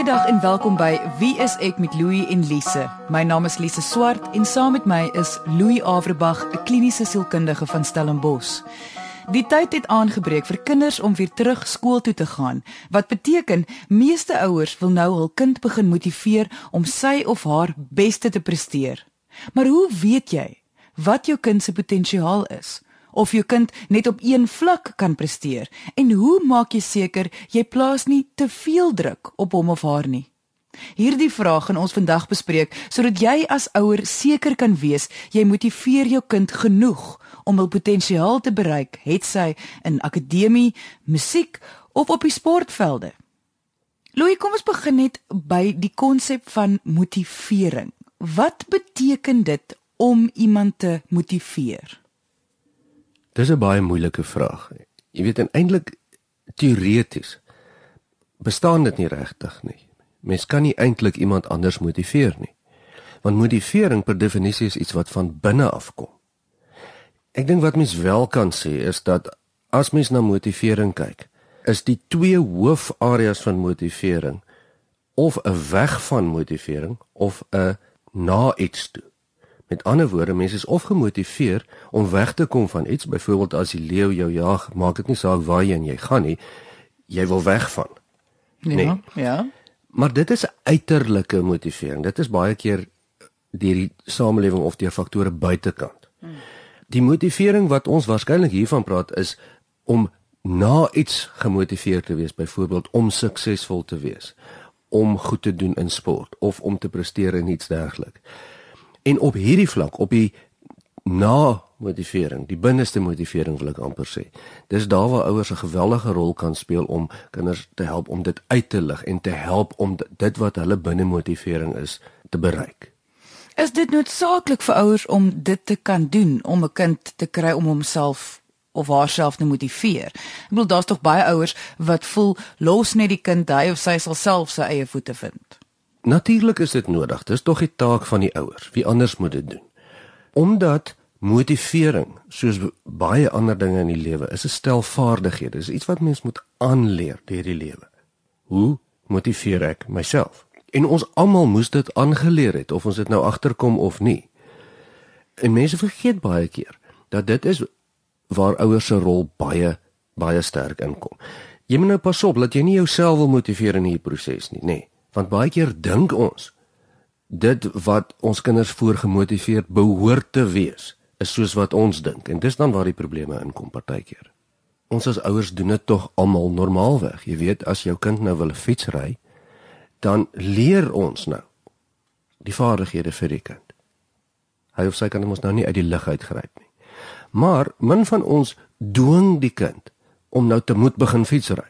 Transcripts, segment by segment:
Goeiedag en welkom by Wie is ek met Louie en Lise. My naam is Lise Swart en saam met my is Louie Averbag, 'n kliniese sielkundige van Stellenbosch. Die tyd het aangebreek vir kinders om weer terug skool toe te gaan, wat beteken meeste ouers wil nou hul kind begin motiveer om sy of haar beste te presteer. Maar hoe weet jy wat jou kind se potensiaal is? Of jou kind net op een vlak kan presteer. En hoe maak jy seker jy plaas nie te veel druk op hom of haar nie? Hierdie vraag gaan ons vandag bespreek sodat jy as ouer seker kan wees jy motiveer jou kind genoeg om hul potensiaal te bereik het sy in akademie, musiek of op die sportvelde. Louis kom ons begin net by die konsep van motivering. Wat beteken dit om iemand te motiveer Dis 'n baie moeilike vraag. Jy weet eintlik teoreties bestaan dit nie regtig nie. Mens kan nie eintlik iemand anders motiveer nie. Want motivering per definisie is iets wat van binne af kom. Ek dink wat mens wel kan sê is dat as mens na motivering kyk, is die twee hoofareas van motivering of 'n weg van motivering of 'n na iets toe. Met ander woorde, mense is of gemotiveer om weg te kom van iets, byvoorbeeld as die leeu jou jag, maak dit nie saak waar jy gaan nie, jy wil weg van. Ja, nee. Ja. Maar dit is uiterlike motivering. Dit is baie keer deur die samelewing of deur faktore buitekant. Die motivering wat ons waarskynlik hiervan praat is om na iets gemotiveerd te wees, byvoorbeeld om suksesvol te wees, om goed te doen in sport of om te presteer in iets dergeliks. En op hierdie vlak, op die na motivering, die binneste motivering wil ek amper sê. Dis daar waar ouers 'n geweldige rol kan speel om kinders te help om dit uit te lig en te help om dit wat hulle binne motivering is te bereik. Is dit noodsaaklik vir ouers om dit te kan doen om 'n kind te kry om homself of haarself te motiveer? Ek bedoel daar's tog baie ouers wat voel los net die kind hy of sy sal self sy eie voete vind. Natuurlik is dit nodig. Dis tog die taak van die ouers. Wie anders moet dit doen? Omdat motivering, soos baie ander dinge in die lewe, is 'n stel vaardighede. Dis iets wat mens moet aanleer deur die lewe. Hoe motiveer ek myself? En ons almal moes dit aangeleer het of ons dit nou agterkom of nie. En mense vergeet baie keer dat dit is waar ouers se rol baie baie sterk inkom. Jy moet nou pas op dat jy nie jouself wil motiveer in hierdie proses nie, nê. Nee. Want baie keer dink ons dit wat ons kinders voorgemotiveer behoort te wees is soos wat ons dink en dis dan waar die probleme inkom partykeer. Ons as ouers doen dit tog almal normaalweg. Jy weet as jou kind nou wil fiets ry, dan leer ons nou die vaardighede vir die kind. Hy of sy kan mos nou nie uit die lug uitgryp nie. Maar min van ons dwing die kind om nou te moet begin fietsry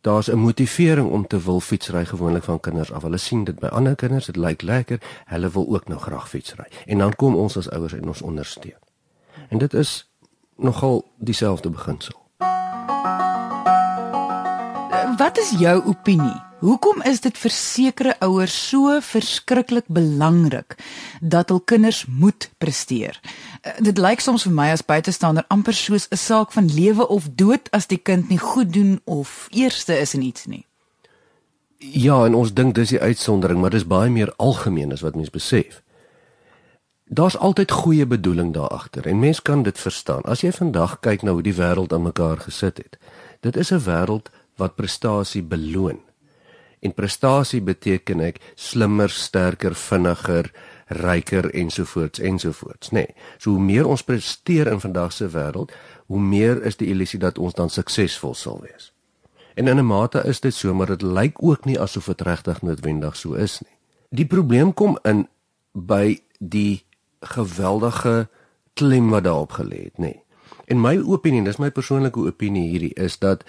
daar's 'n motivering om te wil fietsry gewoonlik van kinders af. Hulle sien dit by ander kinders, dit lyk lekker, hulle wil ook nou graag fietsry. En dan kom ons as ouers en ons ondersteun. En dit is nogal dieselfde beginsel. Wat is jou opinie? Hoekom is dit vir sekere ouers so verskriklik belangrik dat hul kinders moet presteer? Uh, dit lyk soms vir my as buitestander amper soos 'n saak van lewe of dood as die kind nie goed doen of eerste is in iets nie. Ja, en ons dink dis die uitsondering, maar dis baie meer algemeen as wat mense besef. Daar's altyd goeie bedoeling daar agter en mens kan dit verstaan. As jy vandag kyk na hoe die wêreld aan mekaar gesit het. Dit is 'n wêreld wat prestasie beloon. En prestasie beteken ek slimmer, sterker, vinniger, ryker ensovoorts ensovoorts, nê. Nee. So hoe meer ons presteer in vandag se wêreld, hoe meer is die illusie dat ons dan suksesvol sal wees. En in 'n mate is dit so, maar dit lyk ook nie asof dit regtig noodwendig so is nie. Die probleem kom in by die geweldige klem wat daarop gelê het, nê. Nee. En my opinie, dis my persoonlike opinie hierdie is dat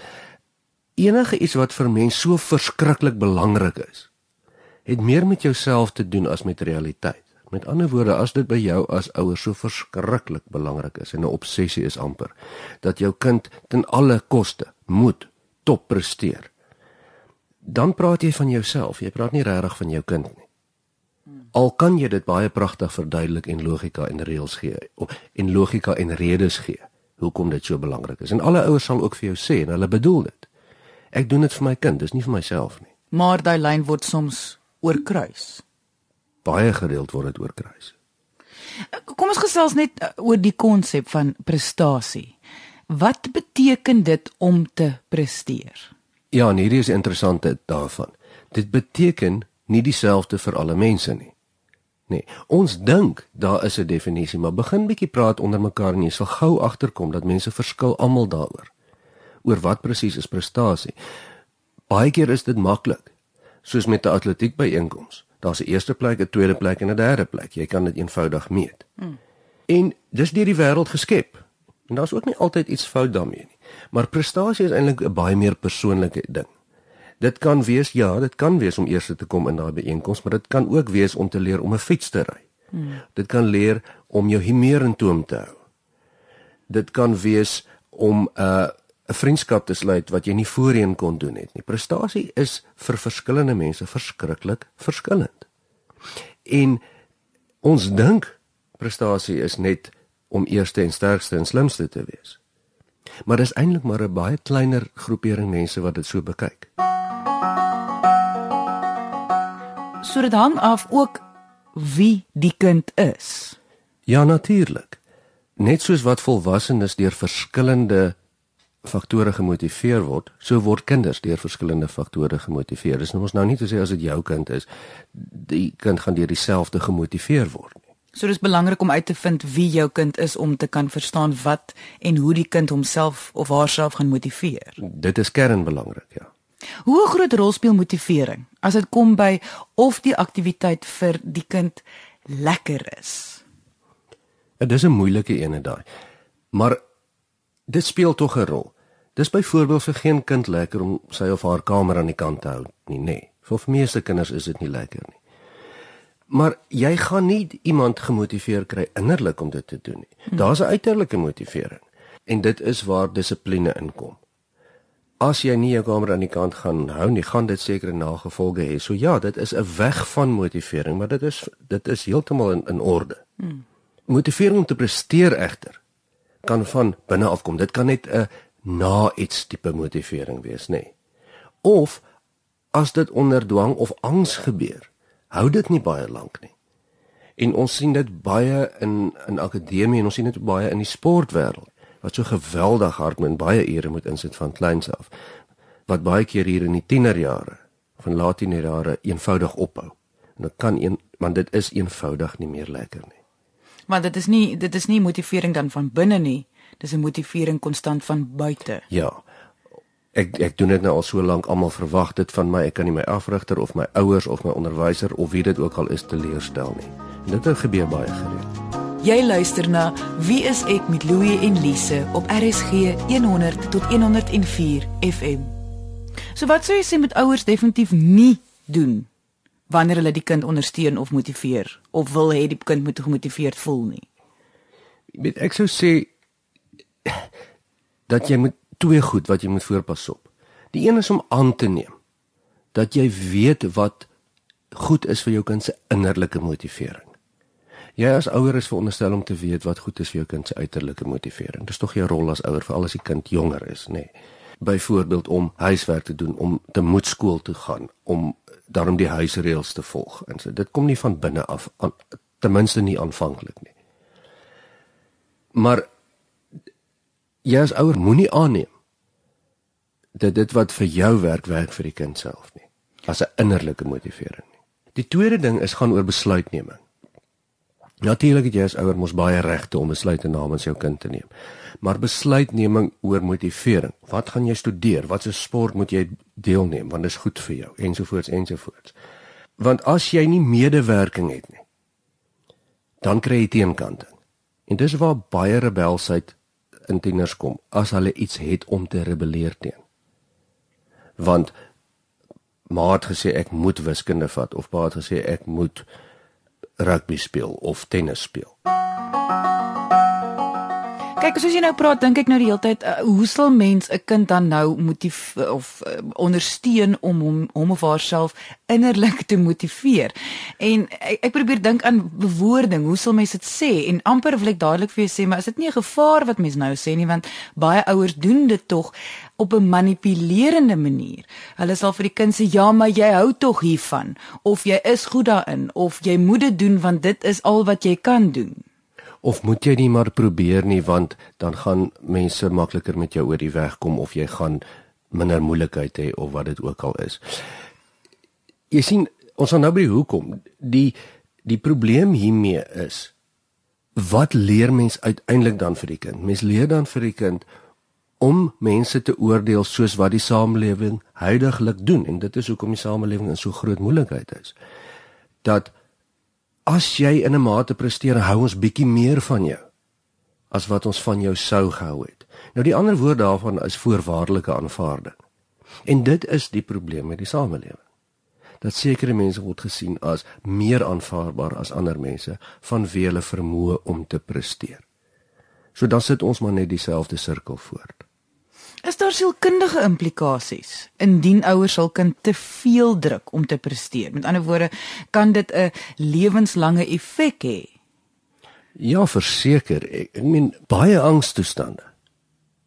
enige iets wat vir mens so verskriklik belangrik is, het meer met jouself te doen as met realiteit. Met ander woorde, as dit by jou as ouer so verskriklik belangrik is en 'n obsessie is amper dat jou kind ten alle koste moet top presteer, dan praat jy van jouself, jy praat nie regtig van jou kind nie. Al kan jy dit baie pragtig verduidelik en logika en reëls gee en logika en redes gee hoekom dit so belangrik is. En alle ouers sal ook vir jou sê en hulle bedoel dit. Ek doen dit vir my kind, dis nie vir myself nie. Maar daai lyn word soms oorkruis. Baie gereeld word dit oorkruis. Kom ons gesels net uh, oor die konsep van prestasie. Wat beteken dit om te presteer? Ja, en hierdie is interessant daarvan. Dit beteken nie dieselfde vir alle mense nie. Nee, ons dink daar is 'n definisie, maar begin bietjie praat onder mekaar en jy sal gou agterkom dat mense verskil almal daaroor. Oor wat presies is prestasie? Baie keer is dit maklik. Soos met 'n atletiek byeenkoms. Daar's 'n eerste plek, 'n tweede plek en 'n derde plek. Jy kan dit eenvoudig meet. Hmm. En dis deur die wêreld geskep. En daar's ook nie altyd iets fout daarmee nie. Maar prestasie is eintlik 'n baie meer persoonlike ding. Dit kan wees ja, dit kan wees om eers te kom in daai byeenkoms, maar dit kan ook wees om te leer om 'n fiets te ry. Hmm. Dit kan leer om jou humeur in toom te hou. Dit kan wees om 'n uh, 'n vriendskap te sluit wat jy nie voorheen kon doen het nie. Prestasie is vir verskillende mense verskriklik verskillend. En ons dink prestasie is net om eerste en sterkste en slimste te wees. Maar dis eintlik maar 'n baie kleiner groepering mense wat dit so bekyk. So dit hang af ook wie die kind is. Ja, natuurlik. Net soos wat volwassenes deur verskillende faktore gemotiveer word, so word kinders deur verskillende faktore gemotiveer. Dis nou ons nou nie te sê as dit jou kind is, die kind gaan deur dieselfde gemotiveer word nie. So dis belangrik om uit te vind wie jou kind is om te kan verstaan wat en hoe die kind homself of haarself gaan motiveer. Dit is kernbelangrik, ja. Hoe groot rol speel motivering as dit kom by of die aktiwiteit vir die kind lekker is? Dit is 'n moeilike ene daai. Maar dit speel tog 'n rol. Dis byvoorbeeld vir geen kind lekker om sy of haar kamer aan die kant te hou nie, nê. Nee. Vir meeste kinders is dit nie lekker nie. Maar jy gaan nie iemand gemotiveer kry innerlik om dit te doen nie. Hmm. Daar's 'n uiterlike motivering en dit is waar dissipline inkom. As jy nie jou kamer aan die kant gaan hou nie, gaan dit sekere nagevolge hê. So ja, dit is 'n weg van motivering, maar dit is dit is heeltemal in in orde. Hmm. Motivering om te presteer egter kan van binne af kom. Dit kan net 'n na iets tipe motivering wees, nê. Nee. Of as dit onder dwang of angs gebeur, hou dit nie baie lank nie. En ons sien dit baie in in akademie en ons sien dit baie in die sportwêreld wat so geweldig hard met baie ure moet insit van kleins af wat baie keer hier in die tienerjare van laat tienerjare eenvoudig ophou. En dit kan een want dit is eenvoudig nie meer lekker nie. Maar dit is nie dit is nie motivering dan van binne nie. Dis 'n motivering konstant van buite. Ja. Ek ek doen dit nou al so lank. Almal verwag dit van my. Ek kan nie my afrigter of my ouers of my onderwyser of wie dit ook al is teleurstel nie. En dit gebeur baie gereeld. Jy luister na wie is ek met Louie en Lise op RSG 100 tot 104 FM so wat sou jy sê met ouers definitief nie doen wanneer hulle die kind ondersteun of motiveer of wil hê die kind moet gemotiveerd voel nie weet ek sou sê dat jy moet twee goed wat jy moet voorpas op. Die een is om aan te neem dat jy weet wat goed is vir jou kind se innerlike motivering. Jy as ouer is veronderstel om te weet wat goed is vir jou kind se uiterlike motivering. Dis tog jou rol as ouer veral as die kind jonger is, nê. Nee. Byvoorbeeld om huiswerk te doen, om te moet skool toe gaan, om daarom die huisreëls te volg. En so dit kom nie van binne af, aan, ten minste nie aanvanklik nie. Maar jy as ouer moenie aanneem dat dit wat vir jou werk werk vir die kind self nie as 'n innerlike motivering nie. Die tweede ding is gaan oor besluitneming. Natuurlik het jy as ouer mos baie regte om besluite namens jou kind te neem. Maar besluitneming oor motivering. Wat gaan jy studeer? Wat 'n sport moet jy deelneem want dit is goed vir jou ensovoorts ensovoorts. Want as jy nie medewerking het nie, dan kry jy teenkanting. En dis waar baie rebelsheid in tieners kom as hulle iets het om te rebelleer teen. Want ma het gesê ek moet wiskunde vat of pa het gesê ek moet rugby speel of tennis speel. Kyk, soos jy nou praat, dink ek nou die hele tyd, uh, hoe sal mens 'n kind dan nou motief of uh, ondersteun om hom hom of haarself innerlik te motiveer? En ek, ek probeer dink aan bewoording, hoe sal mens dit sê? En amper wil ek dadelik vir jou sê, maar is dit nie 'n gevaar wat mens nou sê nie, want baie ouers doen dit tog op 'n manipulerende manier. Hulle sal vir die kind sê, "Ja, maar jy hou tog hiervan," of "Jy is goed daarin," of "Jy moet dit doen want dit is al wat jy kan doen." Of moet jy nie maar probeer nie want dan gaan mense makliker met jou oor die weg kom of jy gaan minder moeilikheid hê of wat dit ook al is. Jy sien, ons gaan nou by hoekom. Die die probleem hiermee is wat leer mens uiteindelik dan vir die kind? Mens leer dan vir die kind om mense te oordeel soos wat die samelewing huidigelik doen en dit is hoekom die samelewing in so groot moeilikheid is. Dat as jy in 'n mate presteer, hou ons bietjie meer van jou as wat ons van jou sou gehou het. Nou die ander woord daarvan is voorwaardelike aanvaarding. En dit is die probleem met die samelewing. Dat sekere mense word gesien as meer aanvaarbaar as ander mense vanweë hulle vermoë om te presteer. So dan sit ons maar net dieselfde sirkel voort. Is daar sielkundige implikasies indien ouers hul kind te veel druk om te presteer? Met ander woorde, kan dit 'n lewenslange effek hê? Ja, verseker. Ek, ek meen baie angstoestande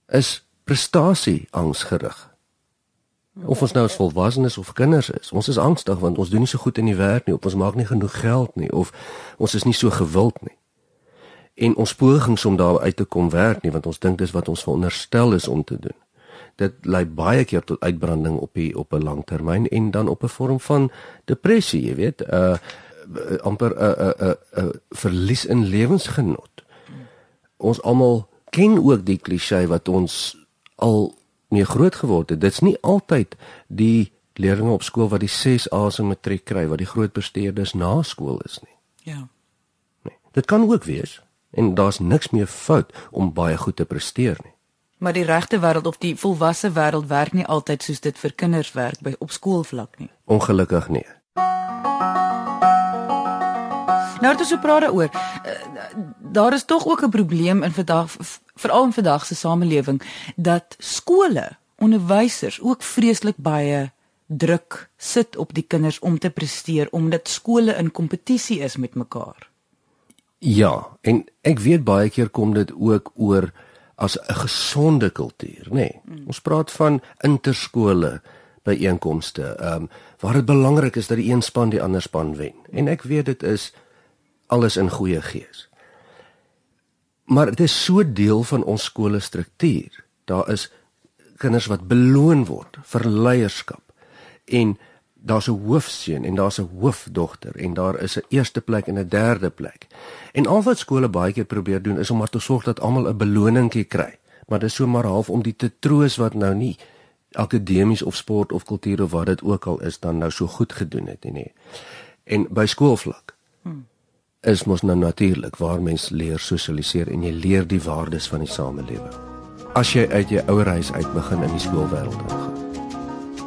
is prestasie angsgerig. Of ons nou as volwassenes of kinders is, ons is angstig want ons doen nie so goed in die werk nie, of ons maak nie genoeg geld nie, of ons is nie so gewild nie en ons pogings om daar uit te kom werk nie want ons dink dis wat ons veronderstel is om te doen. Dit lei baie keer tot uitbranding op die op 'n lang termyn en dan op 'n vorm van depressie, jy weet, uh amper 'n uh, 'n uh, 'n uh, 'n uh, verlies in lewensgenot. Ons almal ken ook die klise wat ons al mee groot geword het. Dit's nie altyd die leerders op skool wat die 6 A's in matriek kry wat die groot presteerders na skool is nie. Ja. Nee, dit kan ook wees en daar's niks meer fout om baie goed te presteer nie. Maar die regte wêreld of die volwasse wêreld werk nie altyd soos dit vir kinders werk by op skoolvlak nie. Ongelukkig nie. Nou is so praat daaroor. Eh, daar is tog ook 'n probleem in vandag veral in vandag se samelewing dat skole, onderwysers ook vreeslik baie druk sit op die kinders om te presteer omdat skole in kompetisie is met mekaar. Ja, en ek weet baie keer kom dit ook oor as 'n gesonde kultuur, nê. Nee. Mm. Ons praat van interskole by einkomste, ehm um, waar dit belangrik is dat die een span die ander span wen. En ek weet dit is alles in goeie gees. Maar dit is so deel van ons skole struktuur. Daar is kinders wat beloon word vir leierskap. En daar's 'n hoofseun en daar's 'n hoofdogter en daar is 'n eerste plek en 'n derde plek. En al wat skole baie keer probeer doen is om maar te sorg dat almal 'n beloningkie kry. Maar dit is so maar half om die te troos wat nou nie akademies of sport of kultuur of wat dit ook al is dan nou so goed gedoen het nie. En by skoolvlak hmm. is mos nou natuurlik waar mens leer sosialiseer en jy leer die waardes van die samelewing. As jy uit jou ouerhuis uit begin in die skoolwêreld ingaan.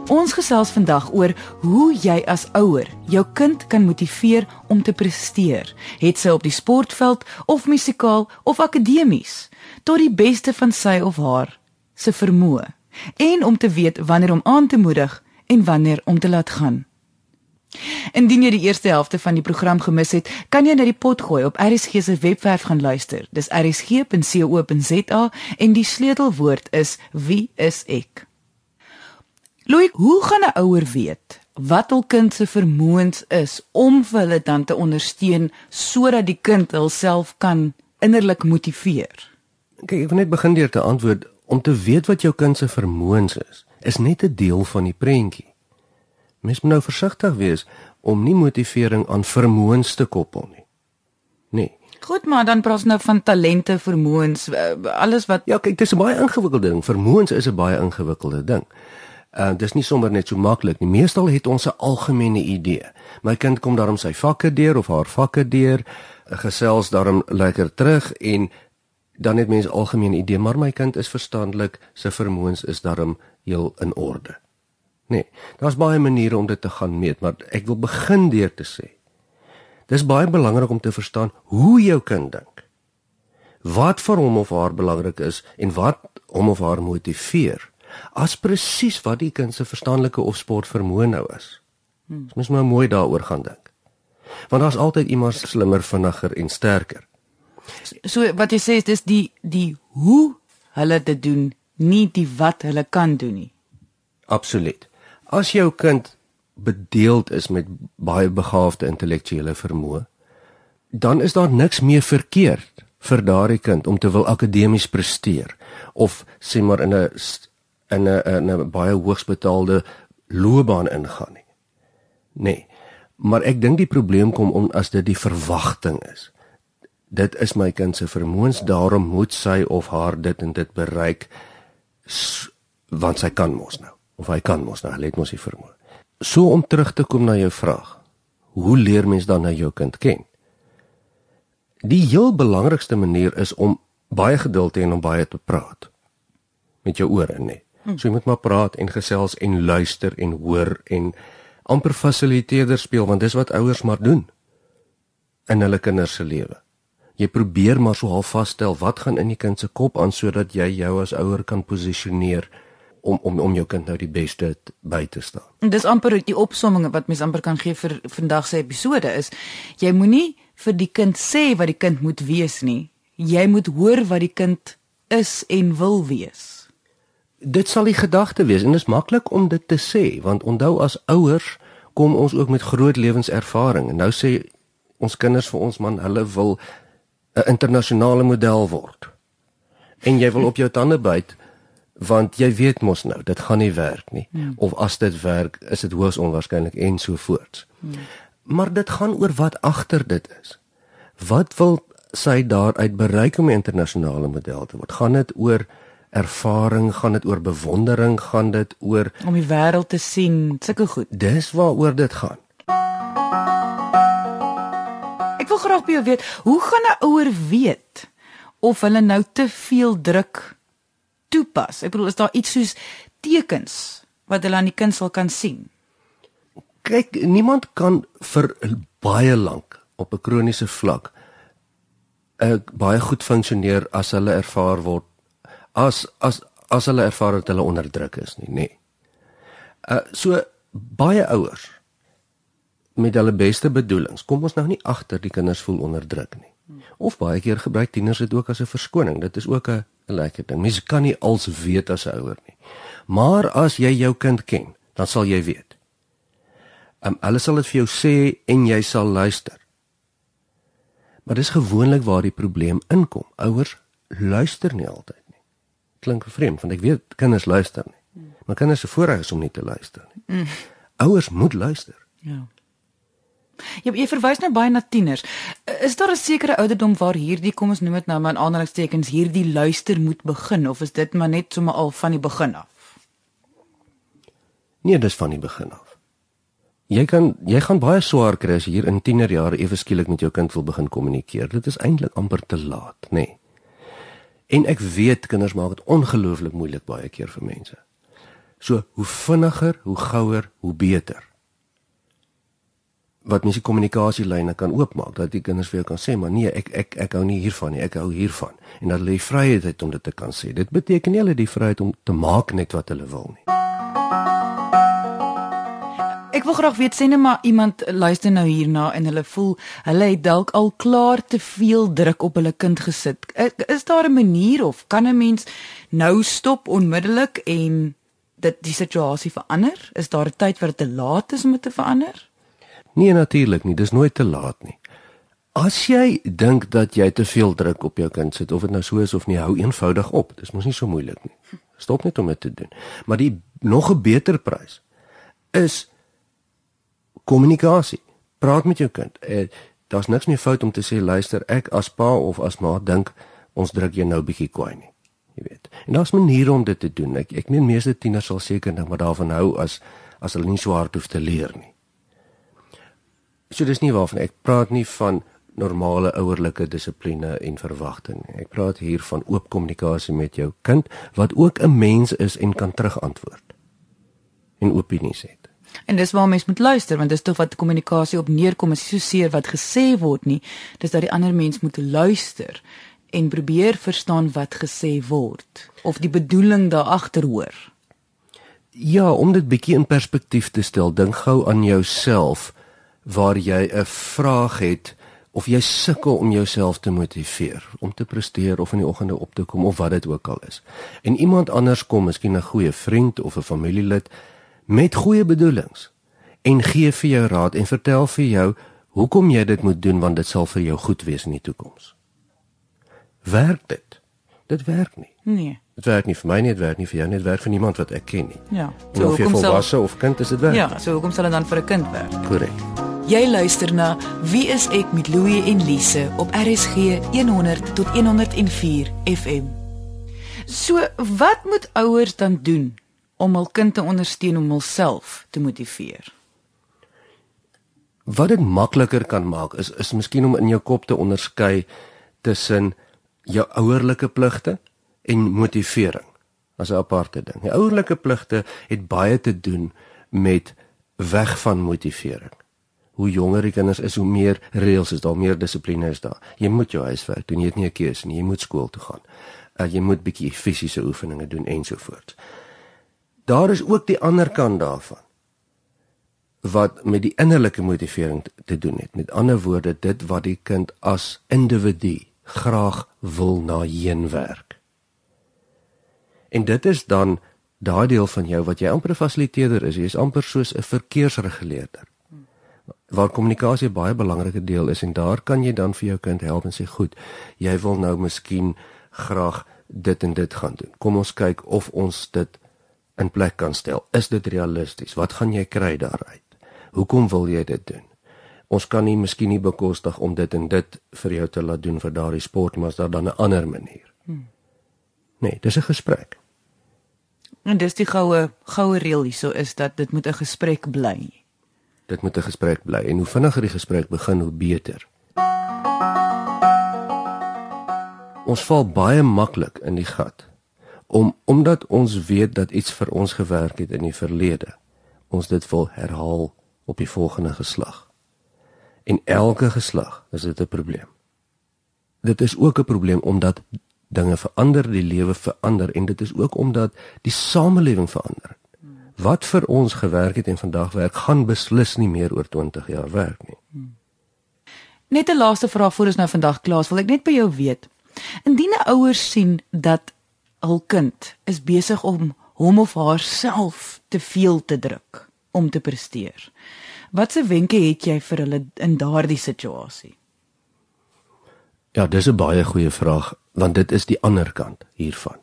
Ons gesels vandag oor hoe jy as ouer jou kind kan motiveer om te presteer, het sy op die sportveld of musikaal of akademies, tot die beste van sy of haar se vermoë en om te weet wanneer om aan te moedig en wanneer om te laat gaan. Indien jy die eerste helfte van die program gemis het, kan jy na die pot gooi op RSG se webwerf gaan luister. Dis rsg.co.za en die sleutelwoord is wie is ek? Louis, hoe gaan 'n ouer weet wat hul kind se vermoëns is om vir hulle dan te ondersteun sodat die kind hulself kan innerlik motiveer? Kyk, ek wil net begin deur te antwoord om te weet wat jou kind se vermoëns is, is net 'n deel van die prentjie. Mens moet nou versigtig wees om nie motivering aan vermoëns te koppel nie. Nee. Goed, maar dan praat ons nou van talente, vermoëns, eh, alles wat Ja, kyk, dit is 'n baie ingewikkelde ding. Vermoëns is 'n baie ingewikkelde ding. Uh dis nie sommer net so maklik nie. Meestal het ons 'n algemene idee. My kind kom daarom sy vakke deur of haar vakke deur, gesels daarom lekker terug en dan het mense algemene idee, maar my kind is verstandelik, sy vermoëns is daarom heel in orde. Nee, daar's baie maniere om dit te gaan meet, maar ek wil begin deur te sê. Dis baie belangrik om te verstaan hoe jou kind dink. wat vir hom of haar belangrik is en wat hom of haar motiveer as presies wat die kind se verstandelike of sportvermoë nou is. Hmm. Ons moet maar mooi daaroor gaan dink. Want daar's altyd iemand slimmer, vinniger en sterker. So wat jy sê is dis die die hoe hulle dit doen, nie die wat hulle kan doen nie. Absoluut. As jou kind bedeeld is met baie begaafde intellektuele vermoë, dan is daar niks meer verkeerd vir daardie kind om te wil akademies presteer of sê maar in 'n in 'n in 'n baie hoogs betaalde loopbaan ingaan nie. Nee. Maar ek dink die probleem kom om as dit die verwagting is. Dit is my kind se vermoëns, daarom moet sy of haar dit en dit bereik want sy kan mos nou of hy kan mos nou, hy het mos die vermoë. So om terug te kom na jou vraag. Hoe leer mens dan nou jou kind ken? Die heel belangrikste manier is om baie geduld te hê en om baie te praat met jou ore, nee. So jy moet maar praat en gesels en luister en hoor en amper fasiliteerder speel want dis wat ouers maar doen in hulle kinders se lewe. Jy probeer maar so half vasstel wat gaan in die kind se kop aan sodat jy jou as ouer kan posisioneer om om om jou kind nou die beste by te staan. En dis amper die opsomming wat mens amper kan gee vir vandag se episode is jy moenie vir die kind sê wat die kind moet wees nie. Jy moet hoor wat die kind is en wil wees. Dit sal die gedagte wees en dit is maklik om dit te sê want onthou as ouers kom ons ook met groot lewenservaring en nou sê ons kinders vir ons man hulle wil 'n internasionale model word. En jy wil op jou tande byt want jy weet mos nou dit gaan nie werk nie hmm. of as dit werk is dit hoogs onwaarskynlik en so voort. Hmm maar dit gaan oor wat agter dit is. Wat wil sy daaruit bereik om 'n internasionale model te word? Gaan dit oor ervaring, gaan dit oor bewondering, gaan dit oor om die wêreld te sien, sulke goed. Dis waaroor dit gaan. Ek wil graag by jou weet, hoe gaan 'n ouer weet of hulle nou te veel druk toepas? Ek bedoel, is daar iets soos tekens wat hulle aan die kind sal kan sien? kyk niemand kan vir baie lank op 'n kroniese vlak uh, baie goed funksioneer as hulle ervaar word as as as hulle ervaar dat hulle onderdruk is nie nê. Nee. Uh so baie ouers met hulle beste bedoelings kom ons nou nie agter die kinders voel onderdruk nie. Of baie keer gebruik tieners dit ook as 'n verskoning. Dit is ook 'n lekker ding. Mense kan nie als weet as 'n ouer nie. Maar as jy jou kind ken, dan sal jy weet Um, hulle sal dit vir jou sê en jy sal luister. Maar dis gewoonlik waar die probleem inkom. Ouers luister nie altyd. Klink vreemd want ek weet kinders luister nie. Maar kinders se voorreg is om nie te luister nie. Mm. Ouers moet luister. Ja. Jy jy verwys nou baie na tieners. Is daar 'n sekere ouderdom waar hierdie kom ons noem dit nou maar in aanhalingstekens hierdie luister moet begin of is dit maar net sommer al van die begin af? Nee, dis van die begin af. Jy kan jy gaan baie swaar kry as jy hier in tienerjare ewe skielik met jou kind wil begin kommunikeer. Dit is eintlik amper te laat, nê. Nee. En ek weet kinders maak dit ongelooflik moeilik baie keer vir mense. So, hoe vinniger, hoe gouer, hoe beter. Wat mens die kommunikasielyne kan oopmaak dat die kinders vir jou kan sê, maar nee, ek ek ek hou nie hiervan nie, ek hou hiervan. En dat hulle die vryheid het om dit te kan sê. Dit beteken nie hulle die vryheid om te maak net wat hulle wil nie. Ek wil graag weet sê net maar iemand luister nou hierna en hulle voel hulle het dalk al klaar te veel druk op hulle kind gesit. Is daar 'n manier of kan 'n mens nou stop onmiddellik en dit die situasie verander? Is daar 'n tyd wat dit te laat is om dit te verander? Nee natuurlik nie, dis nooit te laat nie. As jy dink dat jy te veel druk op jou kind sit of dit nou so is of nie, hou eenvoudig op. Dis mos nie so moeilik nie. Stop net om dit te doen. Maar die nog 'n beter prys is kommunikasie. Praat met jou kind. Eh, Daar's niks meer fout om te sê luister, ek as pa of as ma dink ons druk jou nou bietjie kwaai nie. Jy weet. En daar's maniere om dit te doen. Ek ek meen meeste tieners sal seker ding maar daarvan hou as as hulle nie so hard hoef te leer nie. So dis nie waarvan ek praat nie van normale ouerlike dissipline en verwagting. Ek praat hier van oop kommunikasie met jou kind wat ook 'n mens is en kan terugantwoord en opinies het. En dis waar mens moet luister want dis tog wat kommunikasie op neerkom is so seer wat gesê word nie dis dat die ander mens moet luister en probeer verstaan wat gesê word of die bedoeling daar agter hoor. Ja, om dit bietjie in perspektief te stel, dink gou aan jouself waar jy 'n vraag het of jy sukkel om jouself te motiveer om te presteer of in die oggende op te kom of wat dit ook al is. En iemand anders kom, miskien 'n goeie vriend of 'n familielid met goeie bedoelings en gee vir jou raad en vertel vir jou hoekom jy dit moet doen want dit sal vir jou goed wees in die toekoms. Werk dit? Dit werk nie. Nee. Dit werk nie vir my nie, dit werk nie vir jou nie, dit werk vir niemand wat ek ken nie. Ja. So of jy volwasse of kind is dit werk. Ja, so hoekom sal dit dan vir 'n kind werk? Korrek. Jy luister na Wie is ek met Louie en Lise op RSG 100 tot 104 FM. So, wat moet ouers dan doen om hul kind te ondersteun om hulself te motiveer? Wat dit makliker kan maak is is miskien om in jou kop te onderskei tussen jou ouerlike pligte en motivering as 'n aparte ding. Die ouerlike pligte het baie te doen met weg van motivering hoe jonger die kinders is, hoe meer reëls is daar, meer dissipline is daar. Jy moet jou huiswerk doen, jy het nie 'n keuse nie, jy moet skool toe gaan. Uh, jy moet bietjie fisiese oefeninge doen ensovoorts. Daar is ook die ander kant daarvan wat met die innerlike motivering te, doen het. Met ander woorde, dit wat die kind as individu graag wil na heen werk. En dit is dan daai deel van jou wat jy amper 'n fasiliteerder is, jy is amper soos 'n verkeersreguleerder waar kommunikasie baie belangrike deel is en daar kan jy dan vir jou kind help en sê goed, jy wil nou miskien graag dit en dit gaan doen. Kom ons kyk of ons dit in plek kan stel. Is dit realisties? Wat gaan jy kry daaruit? Hoekom wil jy dit doen? Ons kan nie miskien nie bekostig om dit en dit vir jou te laat doen vir daardie sport, maar is daar dan 'n ander manier? Hmm. Nee, dis 'n gesprek. En dis die goue goue reël hierso is dat dit moet 'n gesprek bly dit moet 'n gesprek bly en hoe vinniger die gesprek begin hoe beter. Ons val baie maklik in die gat om omdat ons weet dat iets vir ons gewerk het in die verlede ons dit wil herhaal op die volgende geslag. En elke geslag is dit 'n probleem. Dit is ook 'n probleem omdat dinge verander, die lewe verander en dit is ook omdat die samelewing verander wat vir ons gewerk het en vandag werk, gaan beslis nie meer oor 20 jaar werk nie. Net 'n laaste vraag voor ons nou vandag klaar, wil ek net by jou weet. Indien 'n ouer sien dat hul kind is besig om hom of haarself te veel te druk om te presteer. Watse wenke het jy vir hulle in daardie situasie? Ja, dis 'n baie goeie vraag want dit is die ander kant hiervan.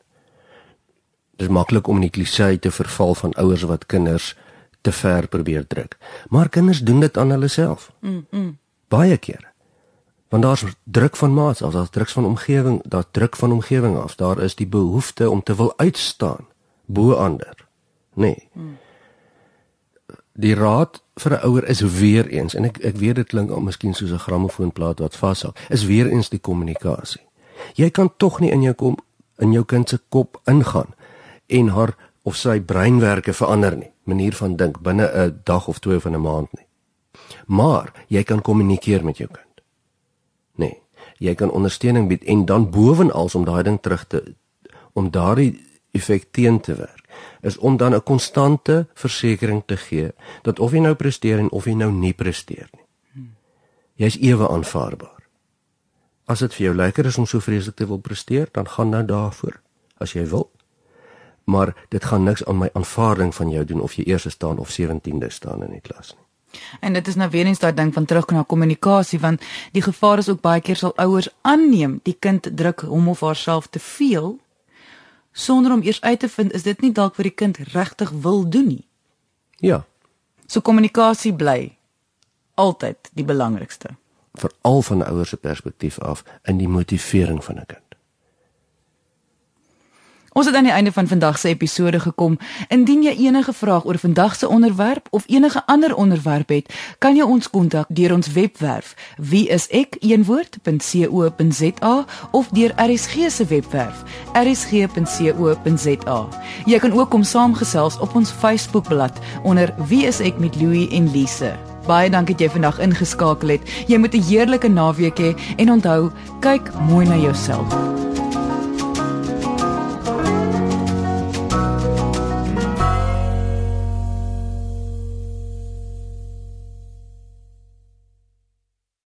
Dit is maklik om in die klisee te verval van ouers wat kinders te ver probeer druk. Maar kinders doen dit aan hulle self. Mm. -mm. Baie kere. Want daar's druk van maats, as daar's druk van omgewing, daar's druk van omgewing af. Daar is die behoefte om te wil uitstaan bo ander. Nee. Mm. Die raad vir 'n ouer is weer eens en ek ek weet dit klink al miskien soos 'n grammofoonplaat wat vashou. Is weer eens die kommunikasie. Jy kan tog nie in jou kom in jou kind se kop ingaan en haar of sy breinwerke verander nie, manier van dink binne 'n dag of twee van 'n maand nie. Maar jy kan kommunikeer met jou kind. Jy kan ondersteuning bied en dan bovenals om daai ding terug te om daardie effek teen te werk is om dan 'n konstante versekering te gee dat of jy nou presteer en of jy nou nie presteer nie. Jy's ewe aanvaarbaar. As dit vir jou lekker is om so vreeslik te wil presteer, dan gaan nou daarvoor as jy wil maar dit gaan niks aan my aanvaarding van jou doen of jy eers staan of 17de staan in die klas nie. En dit is nou weer eens daai ding van terug na kommunikasie want die gevaar is ook baie keer sal ouers aanneem die kind druk hom of haarself te veel sonder om eers uit te vind is dit nie dalk wat die kind regtig wil doen nie. Ja. So kommunikasie bly altyd die belangrikste. Veral van 'n ouer se perspektief af in die motivering van 'n kind. Ons het aan die einde van vandag se episode gekom. Indien jy enige vrae oor vandag se onderwerp of enige ander onderwerp het, kan jy ons kontak deur ons webwerf wieisek.co.za of deur RSG se webwerf rsg.co.za. Jy kan ook kom saamgesels op ons Facebookblad onder Wie is ek met Louie en Lise. Baie dankie dat jy vandag ingeskakel het. Jy moet 'n heerlike naweek hê en onthou, kyk mooi na jouself.